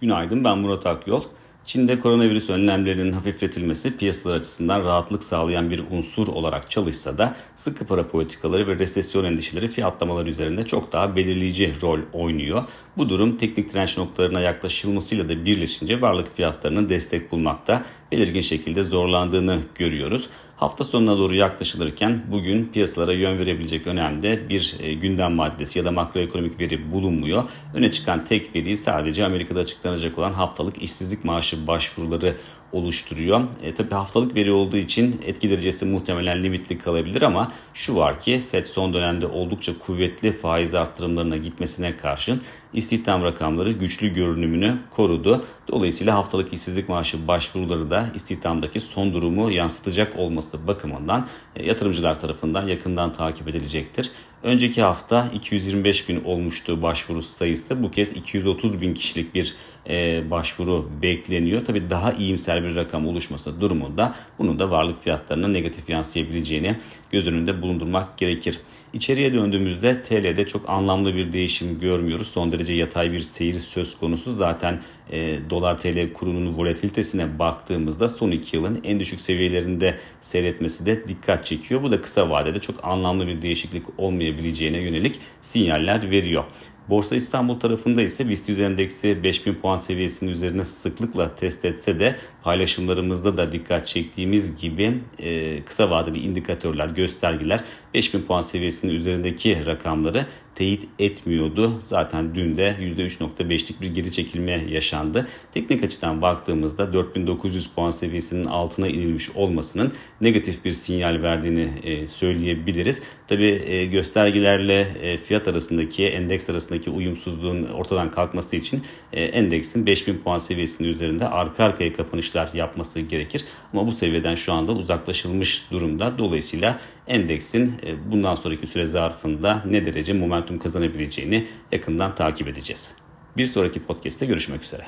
Günaydın ben Murat Akyol. Çin'de koronavirüs önlemlerinin hafifletilmesi piyasalar açısından rahatlık sağlayan bir unsur olarak çalışsa da sıkı para politikaları ve resesyon endişeleri fiyatlamalar üzerinde çok daha belirleyici rol oynuyor. Bu durum teknik direnç noktalarına yaklaşılmasıyla da birleşince varlık fiyatlarının destek bulmakta belirgin şekilde zorlandığını görüyoruz. Hafta sonuna doğru yaklaşılırken bugün piyasalara yön verebilecek önemde bir e, gündem maddesi ya da makroekonomik veri bulunmuyor. Öne çıkan tek veri sadece Amerika'da açıklanacak olan haftalık işsizlik maaşı başvuruları oluşturuyor. E, tabii haftalık veri olduğu için etki derecesi muhtemelen limitli kalabilir ama şu var ki FED son dönemde oldukça kuvvetli faiz arttırımlarına gitmesine karşın istihdam rakamları güçlü görünümünü korudu. Dolayısıyla haftalık işsizlik maaşı başvuruları da istihdamdaki son durumu yansıtacak olması bakımından e, yatırımcılar tarafından yakından takip edilecektir. Önceki hafta 225 bin olmuştu başvuru sayısı. Bu kez 230 bin kişilik bir e, başvuru bekleniyor. Tabii daha iyimser bir rakam oluşması durumunda bunun da varlık fiyatlarına negatif yansıyabileceğini göz önünde bulundurmak gerekir. İçeriye döndüğümüzde TL'de çok anlamlı bir değişim görmüyoruz. Son derece yatay bir seyir söz konusu. Zaten e, dolar TL kurunun volatilitesine baktığımızda son iki yılın en düşük seviyelerinde seyretmesi de dikkat çekiyor. Bu da kısa vadede çok anlamlı bir değişiklik olmayabileceğine yönelik sinyaller veriyor. Borsa İstanbul tarafında ise BIST endeksi 5000 puan seviyesinin üzerine sıklıkla test etse de paylaşımlarımızda da dikkat çektiğimiz gibi e, kısa vadeli indikatörler, göstergeler 5000 puan seviyesinin üzerindeki rakamları teyit etmiyordu. Zaten dün de %3.5'lik bir geri çekilme yaşandı. Teknik açıdan baktığımızda 4900 puan seviyesinin altına inilmiş olmasının negatif bir sinyal verdiğini e, söyleyebiliriz. Tabi e, göstergelerle e, fiyat arasındaki endeks arasındaki uyumsuzluğun ortadan kalkması için endeksin 5000 puan seviyesinin üzerinde arka arkaya kapanışlar yapması gerekir. Ama bu seviyeden şu anda uzaklaşılmış durumda. Dolayısıyla endeksin bundan sonraki süre zarfında ne derece momentum kazanabileceğini yakından takip edeceğiz. Bir sonraki podcast'te görüşmek üzere.